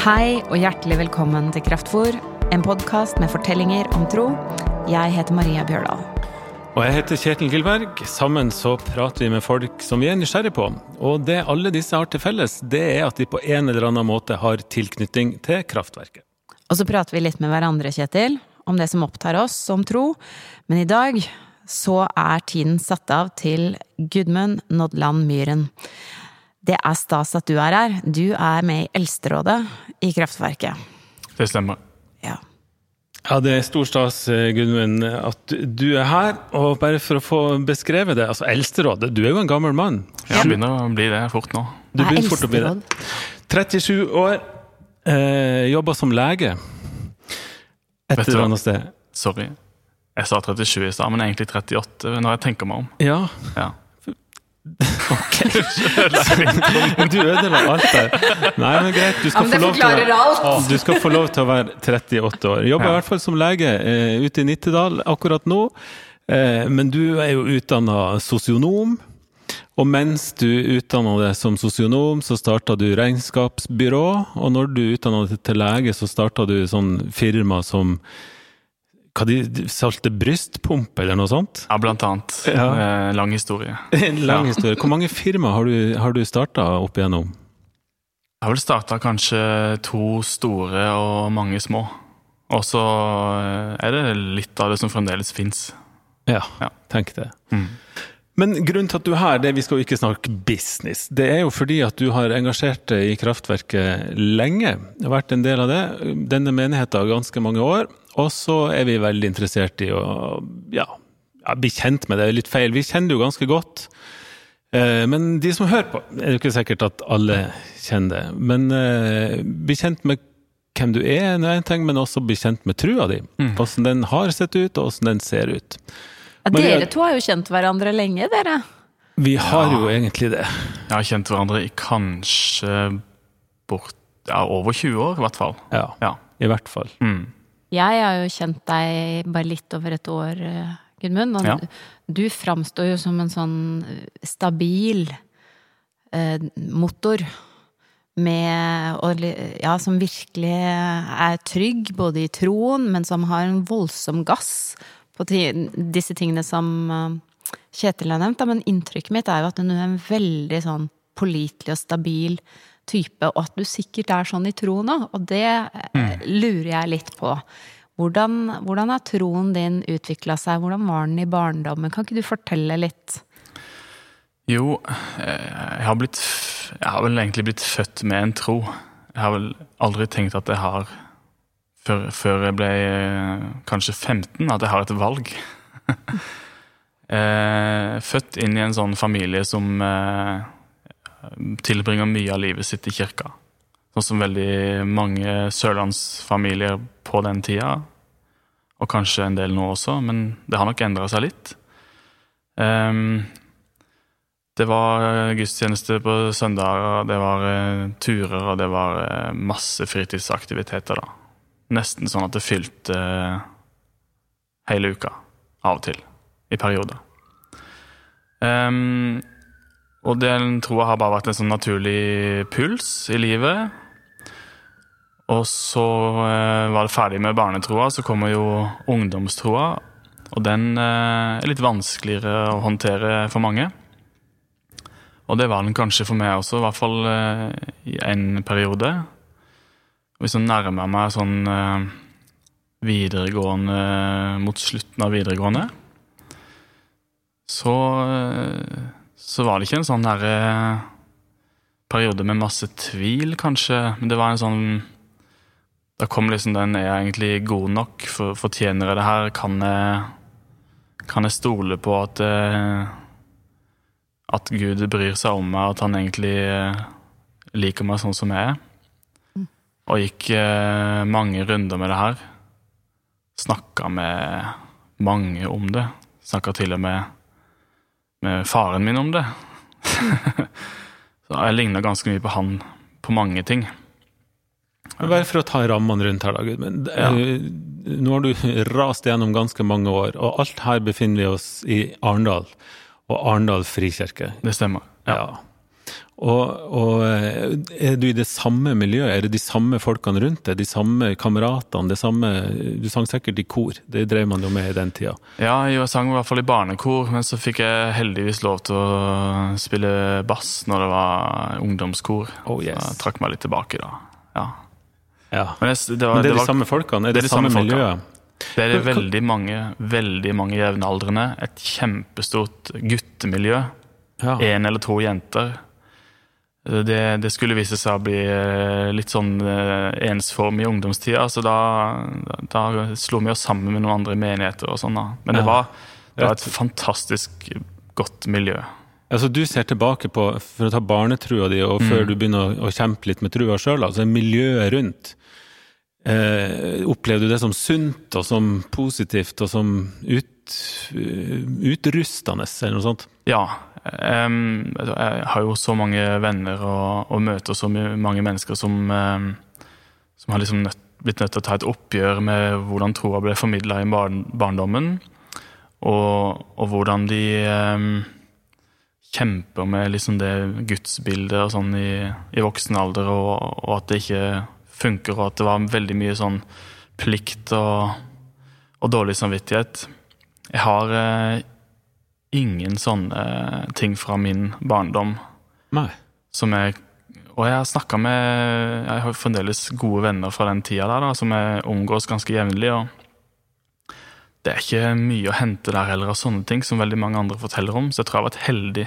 Hei og hjertelig velkommen til Kraftfor, en podkast med fortellinger om tro. Jeg heter Maria Bjørdal. Og jeg heter Kjetil Gilberg. Sammen så prater vi med folk som vi er nysgjerrige på. Og det alle disse har til felles, det er at de på en eller annen måte har tilknytning til kraftverket. Og så prater vi litt med hverandre, Kjetil, om det som opptar oss som tro. Men i dag så er tiden satt av til Gudmund Nodland Myhren. Det er stas at du er her. Du er med i Eldsterådet i Kraftverket. Det stemmer. Ja. Ja, det er stor stas, eh, Gudmund, at du er her. Og bare for å få beskrevet det, altså Eldsterådet, du er jo en gammel mann. Ja, begynner å bli det fort nå. Du er begynner fort å bli det. 37 år, eh, jobber som lege et eller annet sted. Sorry. Jeg sa 37 i stad, men egentlig 38 når jeg tenker meg om. Ja, Ja. Du ødela alt der. Nei, men greit, du skal, Ja, men få lov til å du skal få lov til å være 38 år. Jobber Ja. i hvert fall som lege uh, ute i Nittedal akkurat nå. Uh, men du er jo utdanna sosionom. Og mens du utdanna deg som sosionom, så starta du regnskapsbyrå. Og når du utdanna deg til lege, så starta du sånn firma som hva de, salte brystpumpe eller noe sånt? Ja, blant annet. Ja. Eh, lang historie. En lang Ja. historie. Hvor mange firma har du, har du starta opp igjennom? Jeg har vel starta kanskje to store og mange små. Og så eh, er det litt av det som fremdeles fins. Ja, Ja. tenk det. Mm. Men grunnen til at du er her, det vi skal jo ikke snakke business. Det er jo fordi at du har engasjert deg i kraftverket lenge. Har vært en del av det. Denne menigheten har ganske mange år. Og så er vi veldig interessert i å ja, ja, bli kjent med det. Er litt feil. Vi kjenner det jo ganske godt. Eh, Men de som hører på, er det jo ikke sikkert at alle kjenner det. Men eh, bli kjent med hvem du er, er en ting, men også bli kjent med trua di. Hvordan den har sett ut, og hvordan den ser ut. Ja, dere to har jo kjent hverandre lenge, dere. Vi har jo egentlig det. Jeg har kjent hverandre i kanskje bort ja, over 20 år, i hvert fall. Ja, Ja. i hvert fall. Mm. Jeg har jo kjent deg bare litt over et år, eh, Gudmund. Og Ja. du framstår jo som en sånn stabil eh, motor. Med, og, ja, som virkelig er trygg både i troen, men som har en voldsom gass på disse tingene som eh, Kjetil har nevnt. Da. Men inntrykket mitt er jo at du er en veldig sånn pålitelig og stabil type, og at du sikkert er sånn i troen òg. Og det mm. lurer jeg litt på. Hvordan, hvordan har troen din utvikla seg? Hvordan var den i barndommen? Kan ikke du fortelle litt? Jo, eh, jeg har, blitt, jeg har vel egentlig blitt født med en tro. Jeg har vel aldri tenkt at jeg har Før, før jeg ble eh, kanskje 15, at jeg har et valg. Eh, Født inn i en sånn familie som eh, tilbringer mye av livet sitt i kirka. Sånn som veldig mange sørlandsfamilier på den tida. Og kanskje en del nå også, men det har nok endra seg litt. Um, det var gudstjeneste på søndager, det var eh, turer, og det var eh, masse fritidsaktiviteter, da. Nesten sånn at det fylte eh, hele uka, av og til, i perioder. Ehm, og den troa har bare vært en sånn naturlig puls i livet. Og så eh, var det ferdig med barnetroa, så kommer jo ungdomstroa. Og den eh, er litt vanskeligere å håndtere for mange. Og det var den kanskje for meg også, i hvert fall eh, i en periode. Hvis jeg nærmer meg sånn eh, videregående mot slutten av videregående, så, eh, så var det ikke en sånn derre periode med masse tvil, kanskje. Men det var en sånn Da kom liksom den Er jeg egentlig god nok? For, fortjener jeg det her? Kan jeg, kan jeg stole på at eh, at Gud bryr seg om meg, at han egentlig eh, liker meg sånn som jeg er. Og gikk eh, mange runder med det her. Snakka med mange om det. Snakka til og med med faren min om det. Så jeg ligna ganske mye på han på mange ting. Bare for å ta rammene rundt her, da, Gudmund. Ja. Eh, Nå har du rast gjennom ganske mange år, og alt her befinner vi oss i Arendal. Og Arendal frikirke. Det stemmer. Ja. Og, og eh, er du i det samme miljøet? Er det de samme folkene rundt deg? De samme kameratene? Det samme Du sang sikkert i kor, det drev man jo med i den tida. Ja, jeg sang i hvert fall i barnekor, men så fikk jeg heldigvis lov til å spille bass når det var ungdomskor. Oh, yes. Så jeg trakk meg litt tilbake da. Ja. Ja. Men, jeg, det, var, Men det er var, de samme folkene? Er det, det de samme, samme miljøet? Det er veldig mange, veldig mange jevnaldrende. Et kjempestort guttemiljø. Ja. Eller to jenter. Det, det skulle vise seg å bli eh, litt sånn ensform i ungdomstida, så da, da slo vi oss sammen med noen andre menigheter og sånn. da. Men det var, det var et fantastisk godt miljø. Altså Du ser tilbake på, for å ta barnetrua di, og før du begynner å, å kjempe litt med trua sjøl, altså miljøet rundt. Eh, opplevde du det som sunt og som positivt og som ut, eh, utrustende, eller noe sånt? Ja. em, jeg har jo så mange venner og, og møter så mange mennesker som, em, som har liksom nødt, blitt nødt til å ta et oppgjør med hvordan troa ble formidla i barn, barndommen. Og, og hvordan de em, kjemper med liksom det gudsbildet og sånn i, i voksen alder, og, og at det ikke funker, og at det var veldig mye sånn plikt og, og dårlig samvittighet. Jeg har eh, ingen sånne ting fra min barndom Nei. som jeg Og jeg har snakka med Jeg har fremdeles gode venner fra den tida der, da, som jeg omgås ganske jevnlig. og det er ikke mye å hente der heller av sånne ting som veldig mange andre forteller om, så jeg tror jeg har vært heldig.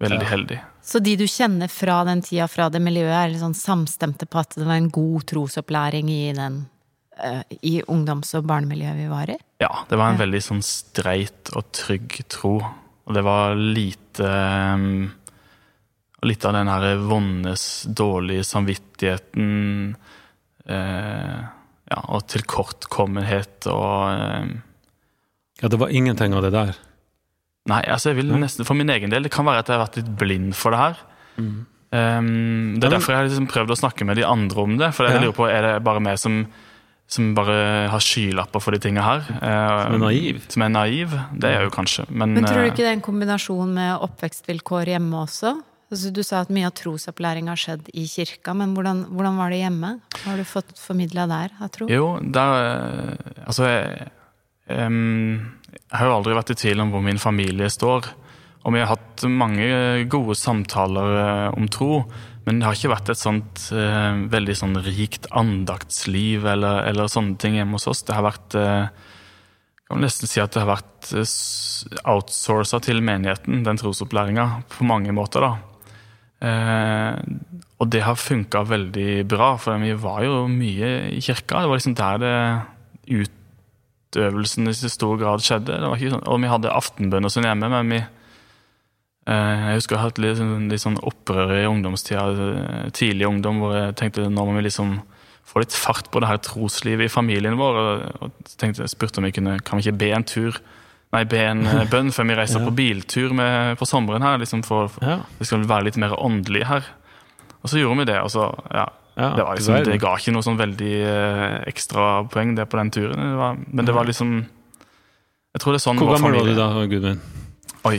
Veldig Ja. heldig. Så de du kjenner fra den tida, fra det miljøet, er litt sånn samstemte på at det var en god trosopplæring i den uh, i ungdoms- og barnemiljøet vi var i? Ja, det var en Ja. veldig sånn streit og trygg tro. Og det var lite um, Litt av den her vondes, dårlige samvittigheten uh, Ja, og tilkortkommenhet og um, Ja, det var ingenting av det der. Nei, altså jeg vil nesten for min egen del Det kan være at jeg har vært litt blind for det her. Um, det Ja, er men- derfor jeg har liksom prøvd å snakke med de andre om det. For jeg Ja. lurer på, Er det bare meg som, som bare har skylapper for de tinga her? Eh, Som er naiv. Som er naiv? Det er jeg jo kanskje. Men, Men tror du eh, ikke det er en kombinasjon med oppvekstvilkår hjemme også? Altså, du sa at mye av trosopplæringa har skjedd i kirka, men hvordan, hvordan var det hjemme? Hva har du fått formidla der av tro? Jo, der eh, Altså, jeg, jeg har jo aldri vært i tvil om hvor min familie står. Og vi har hatt mange gode samtaler eh, om tro, men det har ikke vært et sånt eh, veldig sånn rikt andaktsliv eller, eller sånne ting hjemme hos oss. Det har vært jeg kan vel nesten si at det har vært outsourca til menigheten, den trosopplæringa, på mange måter, da. Eh, og det har funka veldig bra, for vi var jo mye i kirka. Det var liksom der det utøvelsen i stor grad skjedde. Det var ikke sånn, og vi hadde aftenbønn og sånn hjemme, men vi eh, Jeg husker jeg hadde litt, sånn- litt sånn opprør i ungdomstida, eh, tidlig ungdom, hvor jeg tenkte nå må vi liksom få litt fart på det her troslivet i familien vår. Og, og tenkte, jeg spurte om vi kunne kan vi ikke be en tur Nei, be en eh, bønn før vi reiser Ja. på biltur med, på sommeren her. liksom for, for Ja. Det skal være litt mer åndelig her. Og så gjorde vi det, og så ja, Ja, det, var liksom, det ga ikke noe sånn veldig eh, ekstra poeng det på den turen. Det var, men det var liksom Jeg tror det er sånn Hvor gammel var du da, Gudmund? Oi.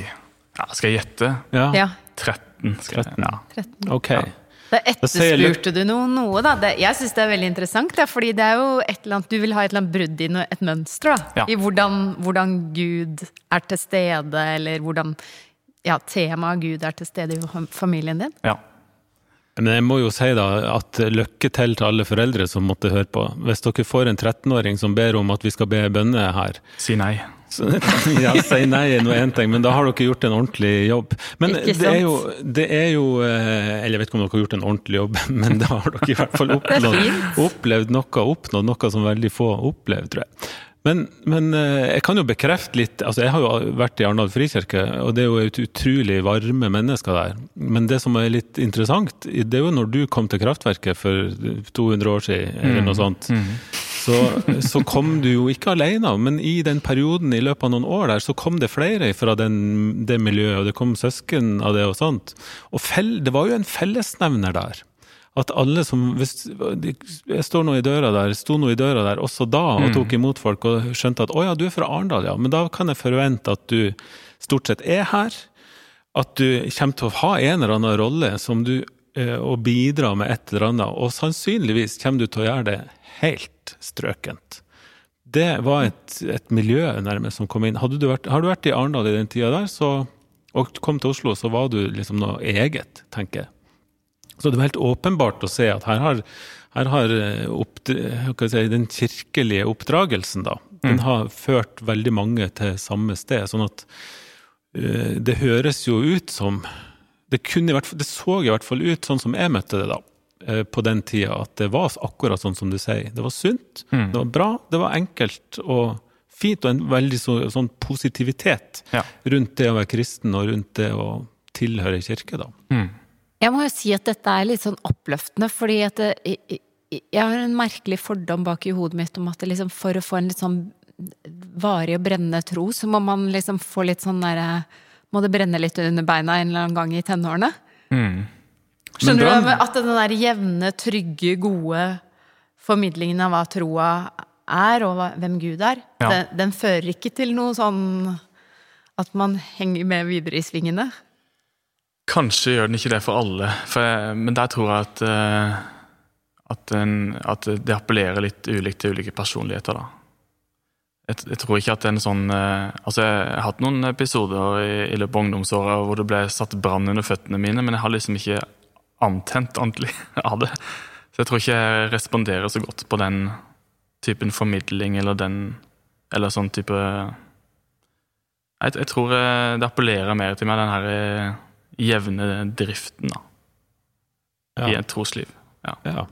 Ja, skal jeg gjette? Ja, Ja, 13. Skal jeg, 13. ja. 13. ok. Ja. Da etterspurte du noe, noe da. Det, jeg syns det er veldig interessant, da, fordi det er jo et eller annet, du vil ha et eller annet brudd i noe, et mønster. da, Ja. I hvordan, hvordan Gud er til stede, eller hvordan ja, temaet Gud er til stede i familien din. ja. Men jeg må jo si da at lykke til til alle foreldre som måtte høre på. Hvis dere får en 13-åring som ber om at vi skal be bønner her, Si nei. så, ja, si nei er nå én ting, men da har dere gjort en ordentlig jobb. Men Ikke det er, jo, det er jo eh, Eller jeg vet ikke om dere har gjort en ordentlig jobb, men da har dere i hvert fall opplevd, opplevd noe, oppnådd noe som veldig få opplever, tror jeg. Men, men eh, jeg kan jo bekrefte litt altså Jeg har jo vært i Arendal frikirke, og det er jo et utrolig varme mennesker der. Men det som er litt interessant, det er jo når du kom til kraftverket for 200 år siden, eller noe sånt. Så, så kom du jo ikke alene, men i den perioden i løpet av noen år der, så kom det flere fra den, det miljøet, og det kom søsken av det og sånt. Og fell, det var jo en fellesnevner der. At alle som hvis, Jeg står nå i døra der, sto nå i døra der også da og tok imot folk og skjønte at å ja, du er fra Arendal, ja, men da kan jeg forvente at du stort sett er her. at du kommer til å ha en eller annen rolle som du eh, og bidra med et eller annet, og sannsynligvis kommer du til å gjøre det helt strøkent. Det var et, et miljø nærmest som kom inn. Du vært, har du vært i Arendal i den tida der, så, og kom til Oslo, så var du liksom noe eget, tenker jeg. Så det var helt åpenbart å se at her har, her har si, den kirkelige oppdragelsen, da, den mm. har ført veldig mange til samme sted. Sånn at uh, det høres jo ut som det, kunne, det så i hvert fall ut, sånn som jeg møtte det da, uh, på den tida, at det var akkurat sånn som du sier. Det var sunt, mm. det var bra, det var enkelt og fint, og en veldig så, sånn positivitet ja. rundt det å være kristen og rundt det å tilhøre kirke, da. Mm. Jeg må jo si at dette er litt sånn oppløftende, fordi at det, jeg har en merkelig fordom bak i hodet mitt om at liksom for å få en litt sånn varig og brennende tro, så må man liksom få litt sånn derre Må det brenne litt under beina en eller annen gang i tenårene? Mm. Skjønner du? At den der jevne, trygge, gode formidlingen av hva troa er, og hva, hvem Gud er, ja. den, den fører ikke til noe sånn at man henger med videre i svingene. Kanskje gjør den ikke det for alle, for men der tror jeg at, uh, at, den, at, det appellerer litt ulikt til ulike personligheter. da. Jeg, jeg tror ikke at en sånn uh, Altså, jeg har hatt noen episoder i, i løpet av ungdomsåra hvor det ble satt brann under føttene mine, men jeg har liksom ikke antent ordentlig av det. Så jeg tror ikke jeg responderer så godt på den typen formidling eller den Eller sånn type Jeg, jeg tror eh, det appellerer mer til meg, den herre jevne driften da, ja. i et trosliv. Ja. ja.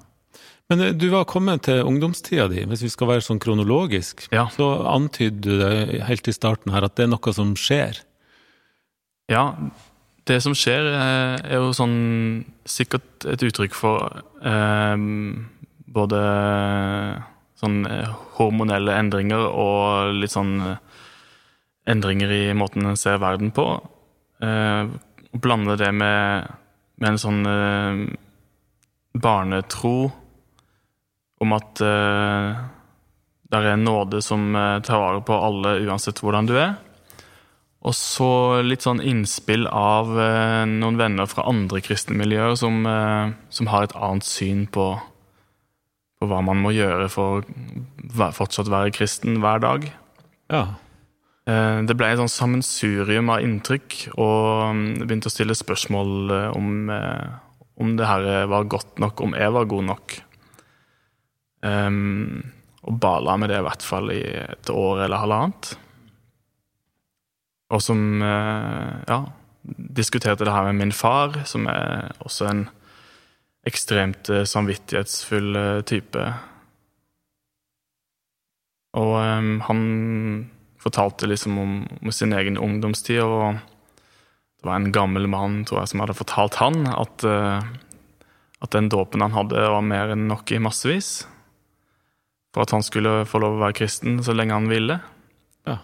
Men eh, du var kommet til ungdomstida di, hvis vi skal være sånn kronologisk. Ja. Så antyder du det helt i starten her at det er noe som skjer? Ja, det som skjer, eh, er jo sånn sikkert et uttrykk for eh, både sånn eh, hormonelle endringer og litt sånn endringer i måten en ser verden på. Eh, blande det med, med en sånn uh, barnetro om at eh, det er en nåde som uh, tar vare på alle uansett hvordan du er. Og så litt sånn innspill av uh, noen venner fra andre kristne miljøer som, som har et annet syn på, på, hva man må gjøre for å fortsatt være kristen hver dag. Ja. Eh, det ble et sånn sammensurium av inntrykk, og mm, begynte å stille spørsmål eh, om, eh, om det her var godt nok, om jeg var god nok. Um, og bala med det i hvert fall i et år eller halvannet. Og som ja, diskuterte det her med min far, som er også en ekstremt samvittighetsfull type. Og um, han fortalte liksom om, om, sin egen ungdomstid. og Det var en gammel mann tror jeg, som hadde fortalt han at, uh, at den dåpen han hadde, var mer enn nok i massevis. For at han skulle få lov å være kristen så lenge han ville. Ja.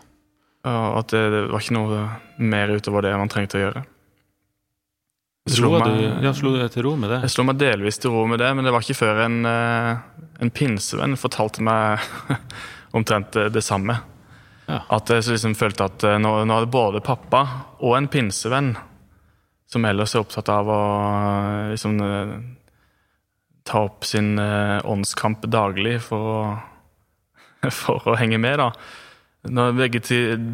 Og at det, det, var ikke noe mer utover det man trengte å gjøre. Slo, meg, du, ja, slo du deg til ro med det? Jeg slo meg delvis til ro med det, men det var ikke før en, eh, en pinsevenn fortalte meg omtrent det samme. At jeg liksom følte at eh, nå, nå det både pappa og en pinsevenn som ellers er opptatt av å eh, liksom eh, ta opp sin åndskamp daglig for å, for å henge med, da. Når begge,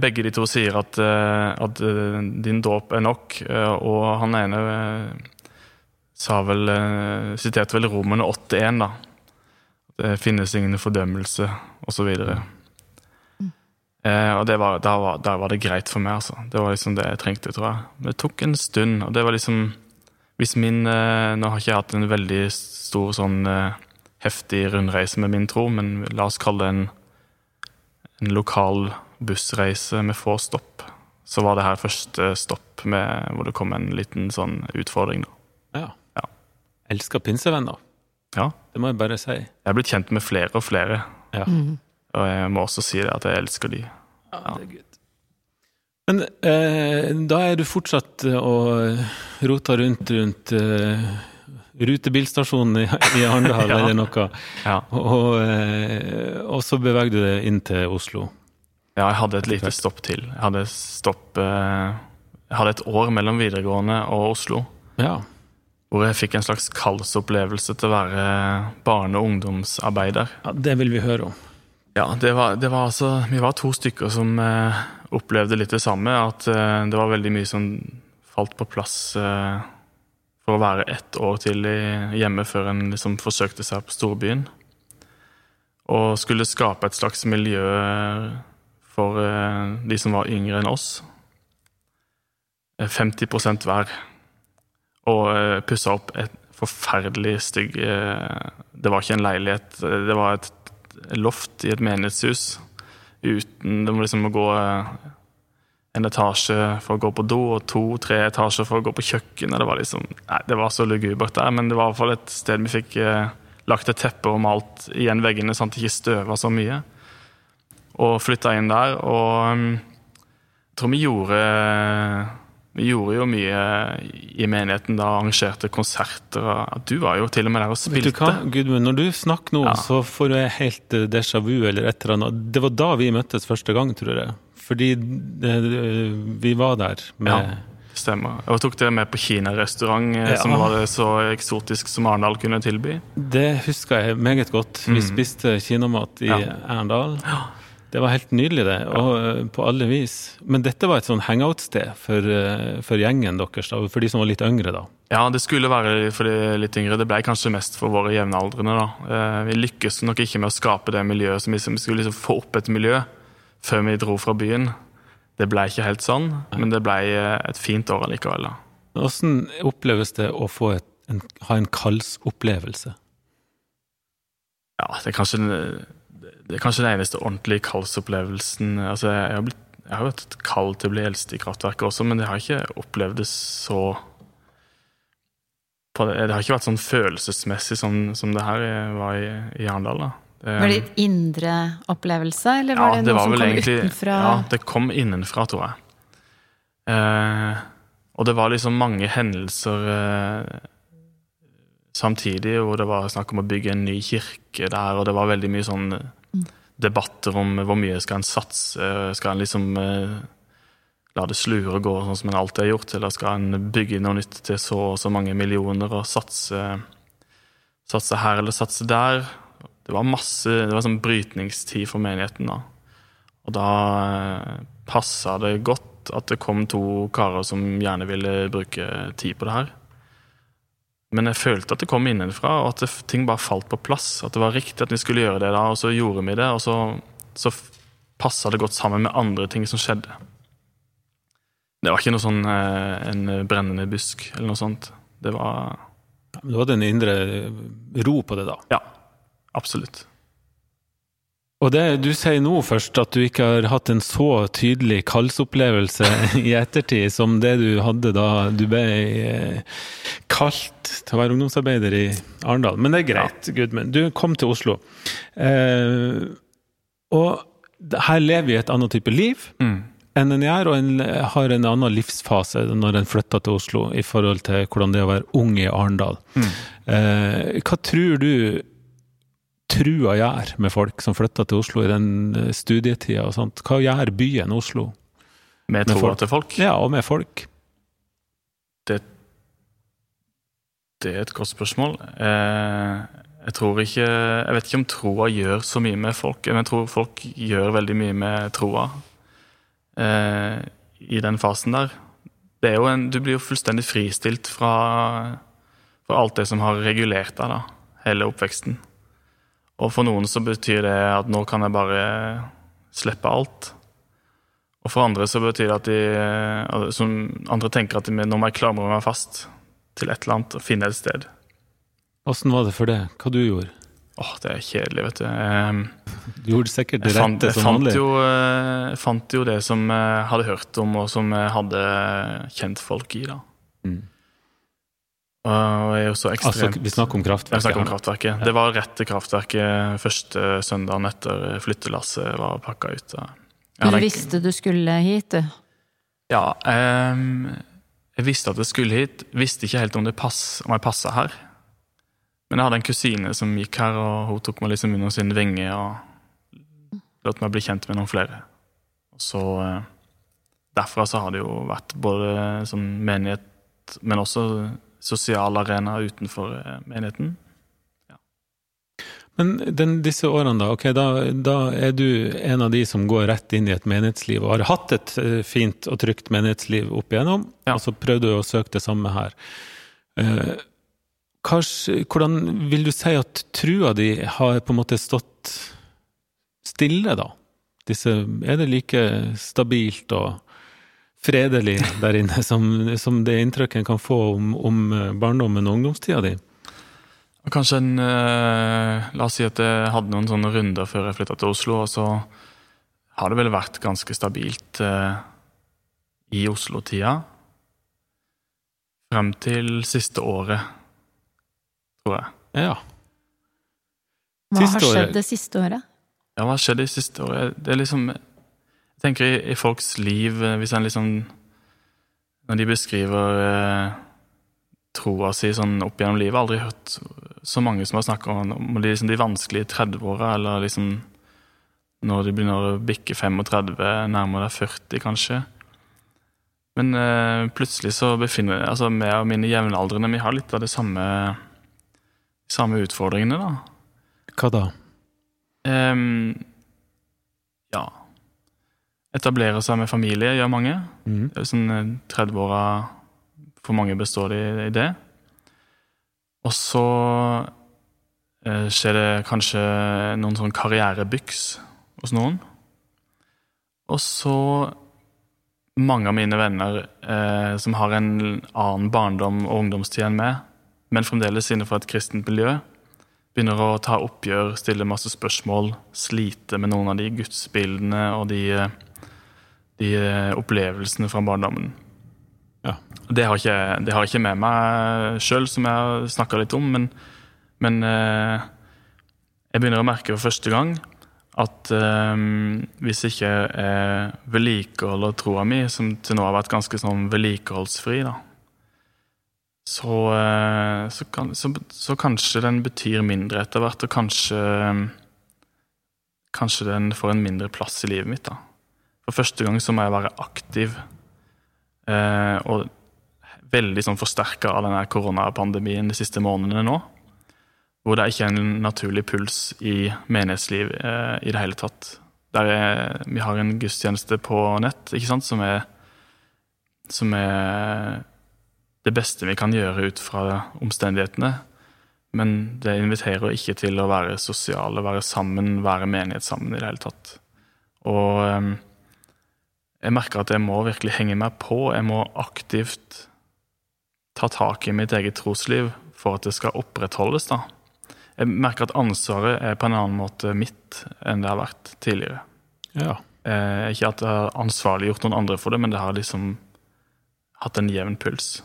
begge, de to sier at, at din dåp er nok, og han ene sa vel Siterte vel Romerne 8.1, da. Det finnes ingen fordømmelse, osv. Eh, og var, da, var, da, var, det greit for meg, altså. Det var liksom det jeg trengte, tror jeg. Det tok en stund, og det var liksom Hvis min eh, Nå har ikke jeg hatt en veldig stor sånn eh, heftig rundreise med min tro, men la oss kalle det en, en lokal bussreise med få stopp. Så var det her første stopp med, hvor det kom en liten sånn utfordring, da. Ja. ja. Elsker pinsevenner. Ja. Det må jeg bare si. Jeg er blitt kjent med flere og flere. Ja. Mm. Og jeg må også si det at jeg elsker de. Er good. Men eh, da er du fortsatt å og rota rundt rundt eh, rutebilstasjonen i, i Arendal ja. eller noe, ja. og, eh, og, så beveger du deg inn til Oslo? Ja, jeg hadde et lite stopp til. Jeg hadde stopp eh, jeg hadde et år mellom videregående og Oslo. Ja. Hvor jeg fikk en slags kallsopplevelse til å være barne- og ungdomsarbeider. ja, det vil vi høre om. Ja, det var, det var altså Vi var to stykker som eh, opplevde litt det samme. At eh, det var veldig mye som falt på plass eh, for å være ett år til hjemme før en liksom forsøkte seg på storbyen. Og skulle skape et slags miljø for eh, de som var yngre enn oss. Eh, 50 hver. Og eh, pussa opp et forferdelig stygg eh, Det var ikke en leilighet, eh, det var et loft i et menighetshus uten Du må liksom gå eh, en etasje for å gå på do og to-tre etasjer for å gå på kjøkkenet. Det var liksom, nei, det var så lugubert der, men det var i hvert fall et sted vi fikk eh, lagt et teppe og malt igjen veggene sånn at det ikke støva så mye. Og flytta inn der, og mm, jeg tror vi gjorde vi gjorde jo mye i menigheten da, arrangerte konserter. og Du var jo til og med der og Vet du spilte. hva, Gudmund, når du snakker nå, Ja. så får jeg helt eh, déjà vu eller et eller annet. Det var da vi møttes første gang, tror jeg. Fordi det, vi var der med Ja, det stemmer. Jeg tok dere med på kinarestaurant, eh, Ja. som var det så eksotisk som Arendal kunne tilby. Det husker jeg meget godt. Vi spiste kinamat i Mm. Ja. Arendal. Det var helt nydelig, det. Og eh, på alle vis. Men dette var et sånn hangout-sted for, eh, for gjengen deres, da, for de som var litt yngre, da. Ja, det skulle være for de litt yngre. Det ble kanskje mest for våre jevnaldrende. da. Eh, Vi lykkes nok ikke med å skape det miljøet som vi skulle liksom få opp et miljø før vi dro fra byen. Det ble ikke helt sånn, men det ble et fint år allikevel. da. Hvordan oppleves det å få et, en, ha en kallsopplevelse? Ja, det er kanskje, det er kanskje den eneste ordentlige kaldsopplevelsen. Altså, jeg har, blitt, jeg har vært kald til å bli eldst i kraftverket også, men jeg har ikke opplevd det så på det, det har ikke vært sånn følelsesmessig som, som det her var i, i Arendal. da. Det- Var det et indre opplevelse, eller var ja, det noe som kom egentlig- utenfra? Ja, det kom innenfra, tror jeg. Eh, og det var liksom mange hendelser eh, samtidig, hvor det var snakk om å bygge en ny kirke der, og det var veldig mye sånn Mm. debatter om hvor mye skal en satse, skal en liksom eh, la det slure og gå sånn som en alltid har gjort, eller skal en bygge noe nytt til så og så mange millioner og satse, satse her eller satse der? Det var masse, det var sånn brytningstid for menigheten da. Og da eh, passa det godt at det kom to karer som gjerne ville bruke tid på det her. Men jeg følte at det kom innenfra, og at det, ting bare falt på plass. At det var riktig at vi skulle gjøre det da, og så gjorde vi det, og så, så passa det godt sammen med andre ting som skjedde. Det var ikke noe sånn eh, en brennende busk eller noe sånt. Det var Du hadde en indre ro på det, da. Ja, absolutt. Og det du sier nå først, at du ikke har hatt en så tydelig kallsopplevelse i ettertid som det du hadde da du ble kalt til å være ungdomsarbeider i Arendal. Men det er greit, Gudmund. Du kom til Oslo. Eh, og her lever vi et annet type liv Mm. enn en gjør, og en har en annen livsfase når en flytter til Oslo, i forhold til hvordan det er å være ung i Arendal. Mm. Eh, hva tror du trua gjør med folk som flytter til Oslo i den eh, studietida og sånt? Hva gjør byen Oslo? Med Med troa til folk. Ja, og med folk. Det er et godt spørsmål. Eh, jeg tror ikke Jeg vet ikke om troa gjør så mye med folk, men jeg tror folk gjør veldig mye med troa eh, i den fasen der. Det er jo en, du blir jo fullstendig fristilt fra, fra alt det som har regulert deg, da, hele oppveksten. Og for noen så betyr det at nå kan jeg bare slippe alt. Og for andre så betyr det at de eh, som Andre tenker at de, nå må jeg klamre meg fast til et eller annet og finne et sted. Åssen var det for det? Hva du gjorde? Åh, det er kjedelig, vet du. Ehm, Du gjorde sikkert det Jeg fant, rette som vanlig. jo, eh, jeg fant jo det som jeg hadde hørt om, og som jeg hadde kjent folk i, da. Mm. Og jeg er jo så ekstremt Altså, vi snakker om kraftverket? snakker om kraftverket. Ja. Det var rett til kraftverket første søndagen etter flyttelasset var pakka ut. da. Du visste du skulle hit, du. Ja, ehm, jeg visste at jeg skulle hit. Visste ikke helt om, pass, om jeg passa her. Men jeg hadde en kusine som gikk her, og hun tok meg liksom under sin vinge og lot meg bli kjent med noen flere. Så, eh, derfra så har det jo vært både sånn menighet, men også sosial arena utenfor eh, menigheten. Men den, disse årene, da, ok, da, da er du en av de som går rett inn i et menighetsliv, og har hatt et eh, fint og trygt menighetsliv opp igjennom, Ja. og så prøvde du å søke det samme her. Eh, kanskje, hvordan vil du si at trua di har på en måte stått stille, da? Disse, er det like stabilt og fredelig der inne som, som det inntrykket en kan få om, om eh, barndommen og ungdomstida di? Kanskje en eh, La oss si at jeg hadde noen sånne runder før jeg flytta til Oslo, og så har det vel vært ganske stabilt eh, i Oslo-tida. Frem til siste året, tror jeg. Ja. Hva Siste har skjedd det siste året? Ja, hva har skjedd det siste året? Det er liksom Jeg tenker i, i folks liv, eh, hvis en liksom Når de beskriver eh, troa si sånn opp gjennom livet, aldri hørt så mange som har snakka om, om de, liksom, de vanskelige 30-åra, eller liksom når du begynner å bikke 35, nærmere deg 40 kanskje. Men eh, plutselig så befinner altså meg og mine jevnaldrende vi har litt av de samme, samme utfordringene, da. Hva da? Um, ja Etablere seg med familie gjør mange. Mm. Det er jo Sånn eh, 30-åra For mange består i, i det. Og så eh, skjer det kanskje noen sånn karrierebyks hos noen. Og så mange av mine venner eh, som har en annen barndom og ungdomstid enn meg, men fremdeles innenfor et kristent miljø, begynner å ta oppgjør, stille masse spørsmål, slite med noen av de gudsbildene og de, de opplevelsene fra barndommen. Ja. Det har ikke, det har ikke med meg sjøl, som jeg har snakka litt om, men, men eh, jeg begynner å merke for første gang at eh, hvis ikke jeg vedlikeholder troa mi, som til nå har vært ganske sånn vedlikeholdsfri, da, så, eh, så, kan, så, så kanskje den betyr mindre etter hvert, og kanskje Kanskje den får en mindre plass i livet mitt. da. For første gang så må jeg være aktiv, og veldig sånn forsterka av denne koronapandemien de siste månedene nå. Hvor det ikke er en naturlig puls i menighetsliv eh, i det hele tatt. Er, vi har en gudstjeneste på nett ikke sant, som er, som er det beste vi kan gjøre ut fra omstendighetene. Men det inviterer ikke til å være sosiale, være sammen, være menighet sammen i det hele tatt. Og eh, jeg merker at jeg må virkelig henge meg på. Jeg må aktivt ta tak i mitt eget trosliv for at det skal opprettholdes. da. Jeg merker at ansvaret er på en annen måte mitt enn det har vært tidligere. Ja. Eh, ikke at jeg har ansvarliggjort noen andre for det, men det har liksom hatt en jevn puls.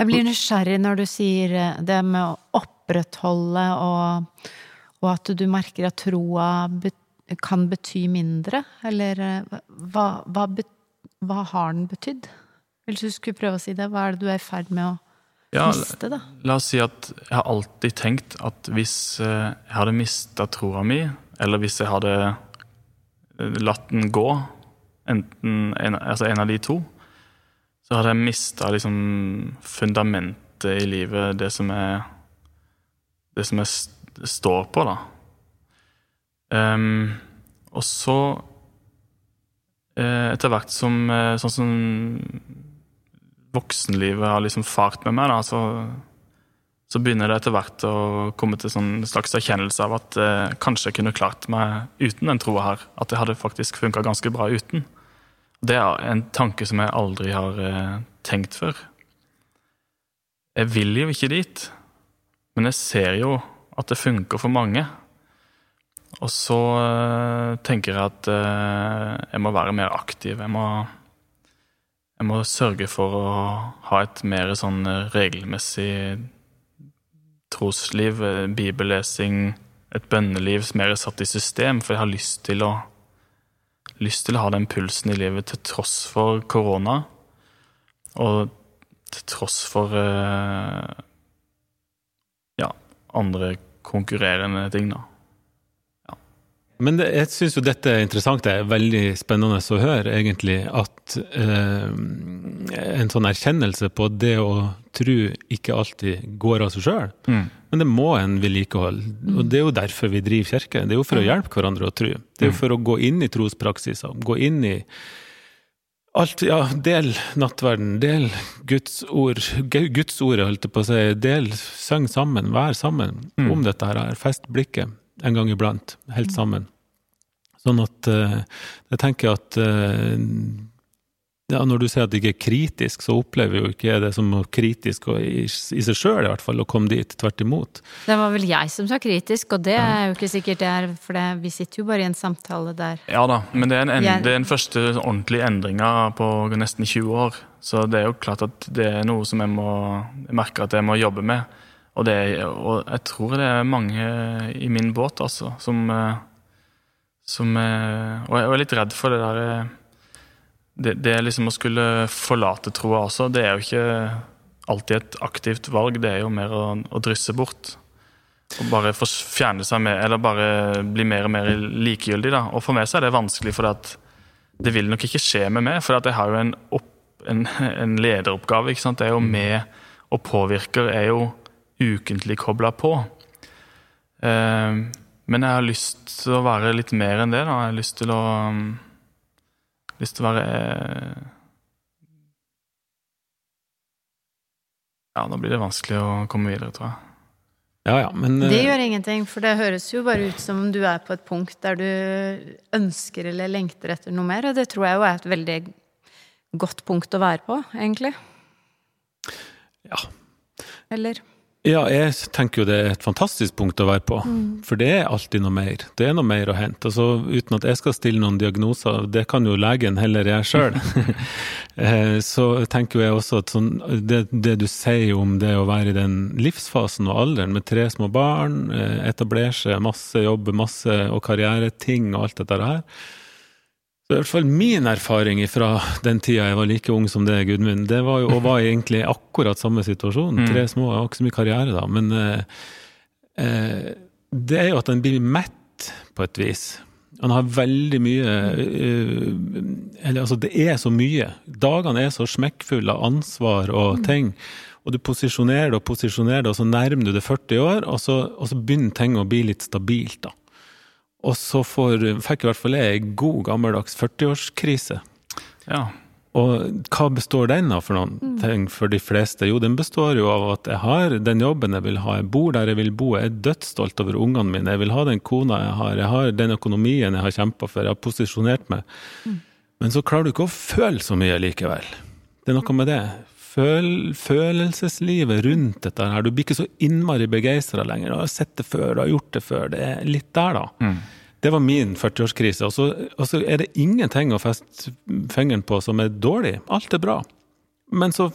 Jeg blir nysgjerrig når du sier eh, det med å opprettholde og, og at du merker at troa bet, kan bety mindre, eller eh, hva, hva, hva har den betydd? Hvis du skulle prøve å si det, hva er det du er i ferd med å Ja, miste, da? La oss si at jeg har alltid tenkt at hvis eh, jeg hadde mista troa mi, eller hvis jeg hadde eh, latt den gå, enten en, altså en av de to, så hadde jeg mista liksom fundamentet i livet, det som jeg Det som jeg st- står på, da. Ehm, og så eh, Etter hvert som eh, Sånn som voksenlivet har liksom fart med meg, da, så, så begynner det etter hvert å komme til sånn slags erkjennelse av at eh, kanskje jeg kunne klart meg uten den troa her. At det hadde faktisk funka ganske bra uten. Det er en tanke som jeg aldri har eh, tenkt før. Jeg vil jo ikke dit, men jeg ser jo at det funker for mange. Og så eh, tenker jeg at eh, jeg må være mer aktiv. Jeg må jeg må sørge for å ha et mer sånn eh, regelmessig trosliv, bibellesing, et bønneliv som er satt i system, for jeg har lyst til å lyst til å ha den pulsen i livet til tross for korona, og til tross for ja, andre konkurrerende ting, da. Men det, jeg syns jo dette er interessant, det er veldig spennende å høre, egentlig, at eh, en sånn erkjennelse på det å tro ikke alltid går av seg sjøl. Mm. Men det må en vedlikehold. Og det er jo derfor vi driver kirke. Det er jo for å hjelpe hverandre å tro. Det er jo for å gå inn i trospraksiser, gå inn i alt Ja, del nattverden, del Guds ord. Gudsordet, holdt jeg på å si. Del, syng sammen, vær sammen om dette her. Fest blikket en gang iblant, helt sammen. Sånn at eh, jeg tenker at eh, ja, Når du sier at det ikke er kritisk, så opplever jo ikke jeg det som kritisk og i, i seg sjøl, i hvert fall, å komme dit. Tvert imot. Det var vel jeg som sa kritisk, og det er jo ikke sikkert det er, for det, vi sitter jo bare i en samtale der. Ja da, men det er, en, det er en første ordentlige endringa på nesten 20 år. Så det er jo klart at det er noe som jeg må jeg merker at jeg må jobbe med. Og, det, og jeg tror det er mange i min båt, altså, som, eh, som eh, Og jeg er litt redd for det der eh, det, det liksom å skulle forlate troa også, det er jo ikke alltid et aktivt valg. Det er jo mer å, å drysse bort. Og bare fjerne seg med, eller bare bli mer og mer likegyldig. da. Og for meg så er det vanskelig, for at det vil nok ikke skje med meg. For jeg har jo en, opp, en, en lederoppgave. ikke sant? Jeg er jo med og påvirker, er jo ukentlig kobla på. Eh, men jeg har lyst til å være litt mer enn det. da. Jeg har lyst til å um, lyst til å være eh, Ja, da blir det vanskelig å komme videre, tror jeg. Ja ja, men Det eh, gjør ingenting, for det høres jo bare ut som om du er på et punkt der du ønsker eller lengter etter noe mer, og det tror jeg jo er et veldig godt punkt å være på, egentlig. Ja. Eller? Ja, jeg tenker jo det er et fantastisk punkt å være på. For det er alltid noe mer. Det er noe mer å hente. Altså, uten at jeg skal stille noen diagnoser, det kan jo legen heller gjøre sjøl. så tenker jeg også at sånn, det, det du sier om det å være i den livsfasen og alderen med tre små barn, eh, etablere seg, masse jobb, masse og karriereting og alt dette her. I hvert fall min erfaring fra den tida jeg var like ung som det, Gudmund, det var jo og var egentlig akkurat samme situasjon. Tre små, jeg har ikke så mye karriere da, men eh, eh, det er jo at en blir mett på et vis. Han har veldig mye eh, Eller altså, det er så mye. Dagene er så smekkfulle av ansvar og ting. Og du posisjonerer det og posisjonerer det, og så nærmer du det 40 år, og så, og så begynner ting å bli litt stabilt, da. Og så får, fikk i hvert fall jeg en god, gammeldags 40-årskrise. Ja. Og hva består den av for noen ting for de fleste? Jo, den består jo av at jeg har den jobben jeg vil ha, jeg bor der jeg vil bo, jeg er dødsstolt over ungene mine, jeg vil ha den kona jeg har, jeg har den økonomien jeg har kjempa for, jeg har posisjonert meg. Men så klarer du ikke å føle så mye likevel. Det er noe med det. Føl, følelseslivet rundt dette her. Du blir ikke så innmari begeistra lenger. Du har sett det før, du har gjort det før. Det er litt der, da. Det var min 40-årskrise. Og, så- og så er det ingenting å feste fingeren på som er dårlig. Alt er bra. Men så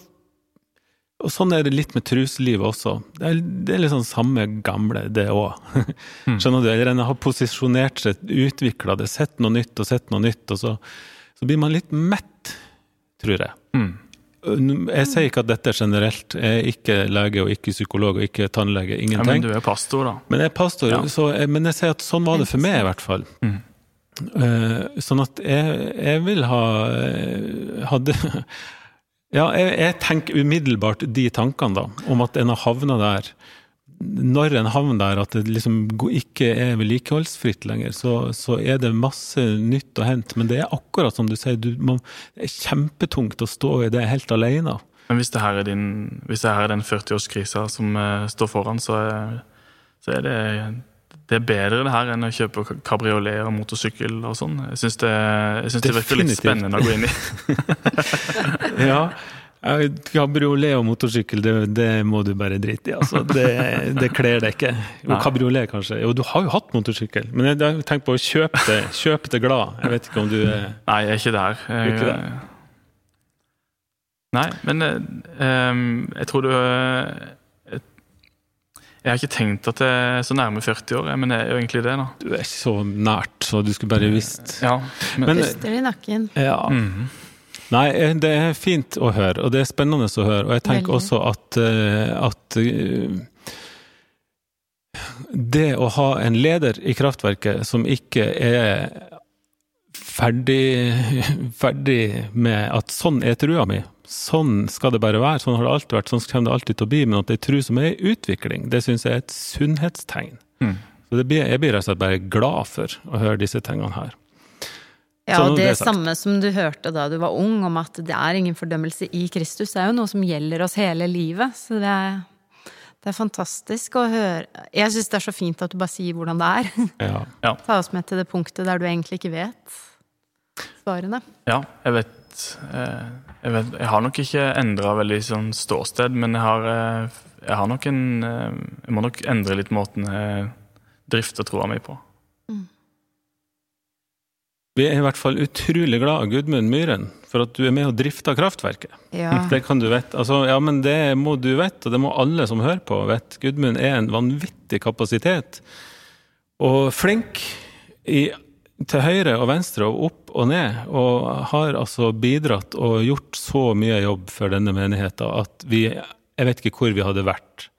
Og sånn er det litt med truselivet også. Det er, det er sånn samme gamle, det òg. Skjønner du? Eller en har posisjonert seg, utvikla det, sett noe nytt og sett noe nytt, og så, så blir man litt mett, tror jeg. Mm. Jeg sier ikke at dette er generelt. Jeg er ikke lege og ikke psykolog og ikke tannlege. ja, men Ingenting. du er pastor, da. Men jeg er pastor, Ja. så jeg, men jeg sier at sånn var det for meg, i hvert fall. Mm. Uh, sånn at jeg, jeg vil ha eh, hadde, Ja, jeg, jeg tenker umiddelbart de tankene, da, om at en har havna der. Når en havn der at det liksom ikke er vedlikeholdsfritt lenger, så, så er det masse nytt å hente. Men det er akkurat som du sier, du må, det er kjempetungt å stå i det helt alene. Men hvis det her er, din, hvis det her er den 40-årskrisa som uh, står foran, så er, så er det, det er bedre det her enn å kjøpe kabriolet og motorsykkel og sånn. Jeg syns det, det virker litt spennende å gå inn i. Ja. Eh, Kabriolet og motorsykkel, det, det må du bare drite i. Altså. Det, det kler deg ikke. Jo, kabriolet kanskje. Jo, du har jo hatt motorsykkel, men jeg har tenkt på å kjøpe det, kjøpe det glad. Jeg vet ikke om du er Nei, jeg er ikke der. Jeg, Ikke der. Nei, men um, jeg tror du eh, Jeg har ikke tenkt at jeg er så nærme 40 år, men jeg er jo egentlig det, da. Du er ikke så nært, så du skulle bare visst. Ja, men, Men- Puster i nakken. Ja. Mhm. Nei, eh, det er fint å høre, og det er spennende å høre. Og jeg tenker Veldig. også at, eh, at eh, det å ha en leder i kraftverket som ikke er ferdig, ferdig med at sånn er trua mi, sånn skal det bare være, sånn har det alltid vært, sånn kommer det alltid til å bli, men at det er tru som er i utvikling, det syns jeg er et sunnhetstegn. Mm. Så det blir, jeg blir rett og slett bare glad for å høre disse tingene her. Ja, og det det samme som du hørte da du var ung, om at det er ingen fordømmelse i Kristus, det er jo noe som gjelder oss hele livet. Så det er, det er fantastisk å høre. Jeg syns det er så fint at du bare sier hvordan det er. Ja. Ta oss med til det punktet der du egentlig ikke vet svarene. Ja, jeg vet eh, Jeg, vet, jeg har nok ikke endra veldig sånn ståsted, men jeg har, eh, jeg har nok en eh, Jeg må nok endre litt måten jeg drifter troa mi på. Vi er i hvert fall utrolig glad, Gudmund Myhren, for at du er med og drifter kraftverket. Ja. Det kan du vite. Altså, ja, men det må du vite, og det må alle som hører på vite. Gudmund er en vanvittig kapasitet. Og flink i, til høyre og venstre og opp og ned. Og har altså bidratt og gjort så mye jobb for denne menigheten at vi Jeg vet ikke hvor vi hadde vært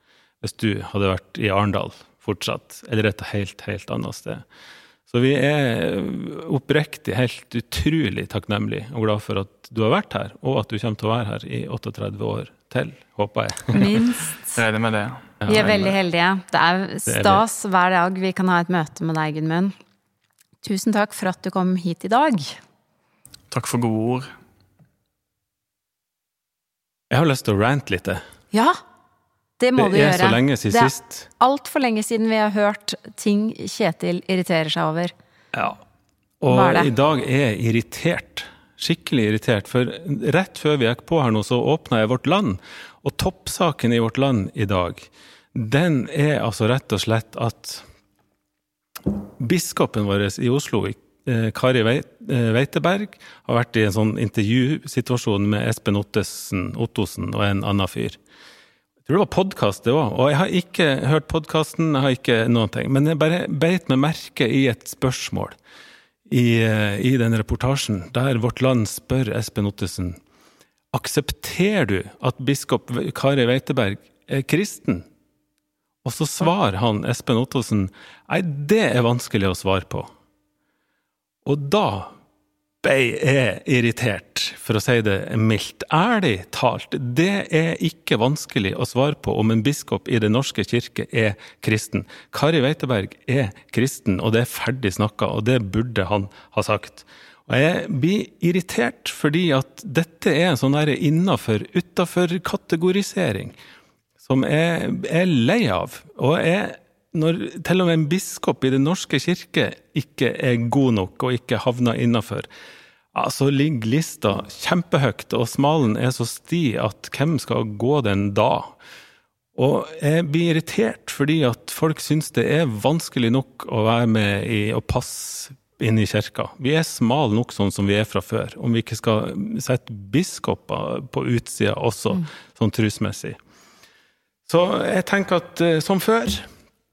hvis du hadde vært i Arendal fortsatt, eller et helt, helt annet sted. Så vi er oppriktig helt utrolig takknemlige og glad for at du har vært her, og at du kommer til å være her i 38 år til, håper jeg. Minst. Regner med det. Vi er veldig heldige. Det er stas hver dag vi kan ha et møte med deg, Gudmund. Tusen takk for at du kom hit i dag. Takk for gode ord. Jeg har lyst til å rante litt. Ja, det må du Det er så lenge siden det er sist. altfor lenge siden vi har hørt ting Kjetil irriterer seg over. Ja. Og i dag er jeg irritert. Skikkelig irritert. For rett før vi gikk på her nå, så åpna jeg Vårt Land. Og toppsaken i Vårt Land i dag, den er altså rett og slett at biskopen vår i Oslo, eh, Kari eh, Veiteberg, har vært i en sånn intervjusituasjon med Espen Ottesen, Ottosen og en annen fyr. Tror det var podkast, det òg. Og jeg har ikke hørt podkasten, jeg har ikke noen ting. Men jeg bare beit meg merke i et spørsmål i, eh, i den reportasjen, der Vårt Land spør Espen Ottesen aksepterer du at biskop Kari Weiteberg er kristen. Og så svarer han Espen Ottosen nei, det er vanskelig å svare på. Og da ble er irritert, for å si det mildt. Ærlig talt, det er ikke vanskelig å svare på om en biskop i Den norske kirke er kristen. Kari Veiteberg er kristen, og det er ferdig snakka, og det burde han ha sagt. Og jeg blir irritert fordi at dette er en sånn innafor-utafor-kategorisering som jeg er lei av. Og jeg, når til og med en biskop i Den norske kirke ikke er god nok og ikke havner innafor, så ligger lista kjempehøyt, og smalen er så sti at hvem skal gå den da? Og jeg blir irritert fordi at folk syns det er vanskelig nok å være med i å passe inn i kirka. Vi er smale nok sånn som vi er fra før, om vi ikke skal sette biskoper på utsida også, sånn trusmessig. Så jeg tenker at eh, som før,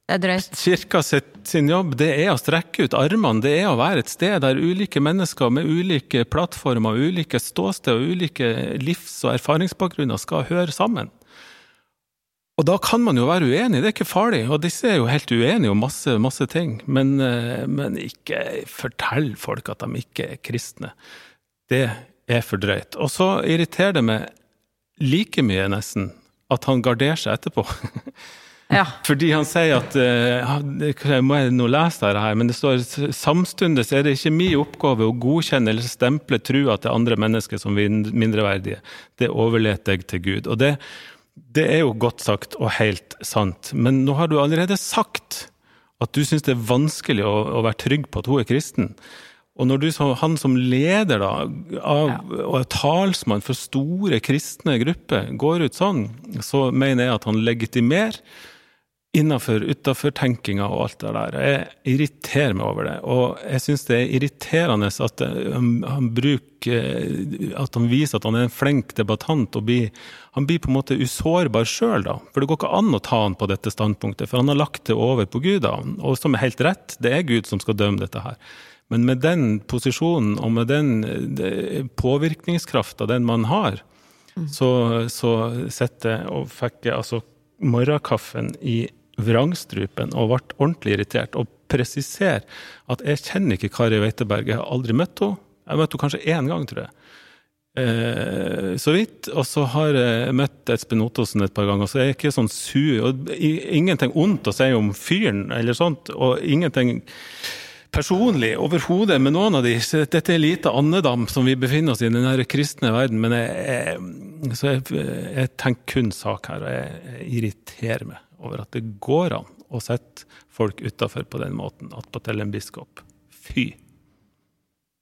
Det er drøyt. kirka sitt, sin jobb, det er å strekke ut armene. Det er å være et sted der ulike mennesker med ulike plattformer, ulike ståsted og ulike livs- og erfaringsbakgrunner skal høre sammen. Og da kan man jo være uenig, det er ikke farlig. Og disse er jo helt uenige om masse, masse ting. Men, eh, men ikke fortell folk at de ikke er kristne. Det er for drøyt. Og så irriterer det meg like mye, nesten, at han garderer seg etterpå. Ja. Fordi han sier at eh, ja, må jeg nå lese det her, men det står samtidig er det ikke min oppgave å godkjenne eller stemple trua til andre mennesker som min- mindreverdige. Det overlater jeg til Gud. Og det, det er jo godt sagt og helt sant. Men nå har du allerede sagt at du syns det er vanskelig å, å være trygg på at hun er kristen. Og når du, han som leder da, av, og er talsmann for store kristne grupper, går ut sånn, så mener jeg at han legitimerer innafor, utafor-tenkinga og alt det der. Jeg irriterer meg over det. Og jeg syns det er irriterende at eh, han, bruker At han viser at han er en flink debattant, og blir, han blir på en måte usårbar sjøl, da. For det går ikke an å ta han på dette standpunktet, for han har lagt det over på Gud, da. Og som er helt rett, det er Gud som skal dømme dette her. Men med den posisjonen og med den eh, påvirkningskrafta den man har, så, så sitter jeg og fikk jeg altså morgenkaffen i vrangstrupen og ble ordentlig irritert. Og presisere at jeg kjenner ikke Kari Weiteberg, jeg har aldri møtt henne. Jeg møtte henne kanskje én gang, tror jeg. Eh, så vidt. Og så har jeg møtt Espen Ottosen et par ganger, så jeg er ikke sånn sur. Og ingenting ondt å si om fyren, eller sånt, og ingenting personlig overhodet med noen av de. Dette er lite andedam som vi befinner oss i, den der kristne verden. Men jeg, jeg, jeg, jeg tenker kun sak her, og jeg irriterer meg over at det går an å sette folk utafor på den måten, attpåtil en biskop. Fy.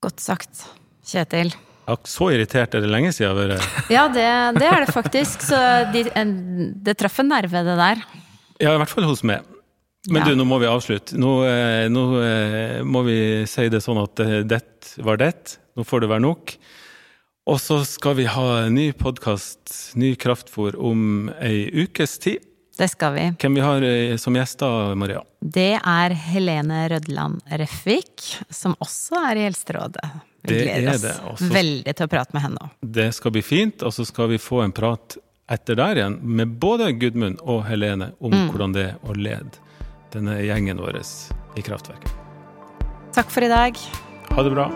Godt sagt, Kjetil. Så irritert er det lenge siden. Over. Ja, det, det er det faktisk. Så de, det traff en nerve, det der. Ja, i hvert fall hos meg. Men ja. du, nå må vi avslutte. Nå, eh, nå, eh, må vi si det sånn at eh, det var det. Nå får det være nok. Og så skal vi ha ny podkast, ny kraftfôr, om ei ukes tid. Det skal vi. Hvem vi har som gjester, Maria? Det er Helene Rødland Refvik, som også er i Helserådet. Vi det gleder oss det. Også, veldig til å prate med henne. Det skal bli fint, og så skal vi få en prat etter der igjen med både Gudmund og Helene om mm. hvordan det er å lede denne gjengen vår i kraftverket. Takk for i dag. Ha det bra.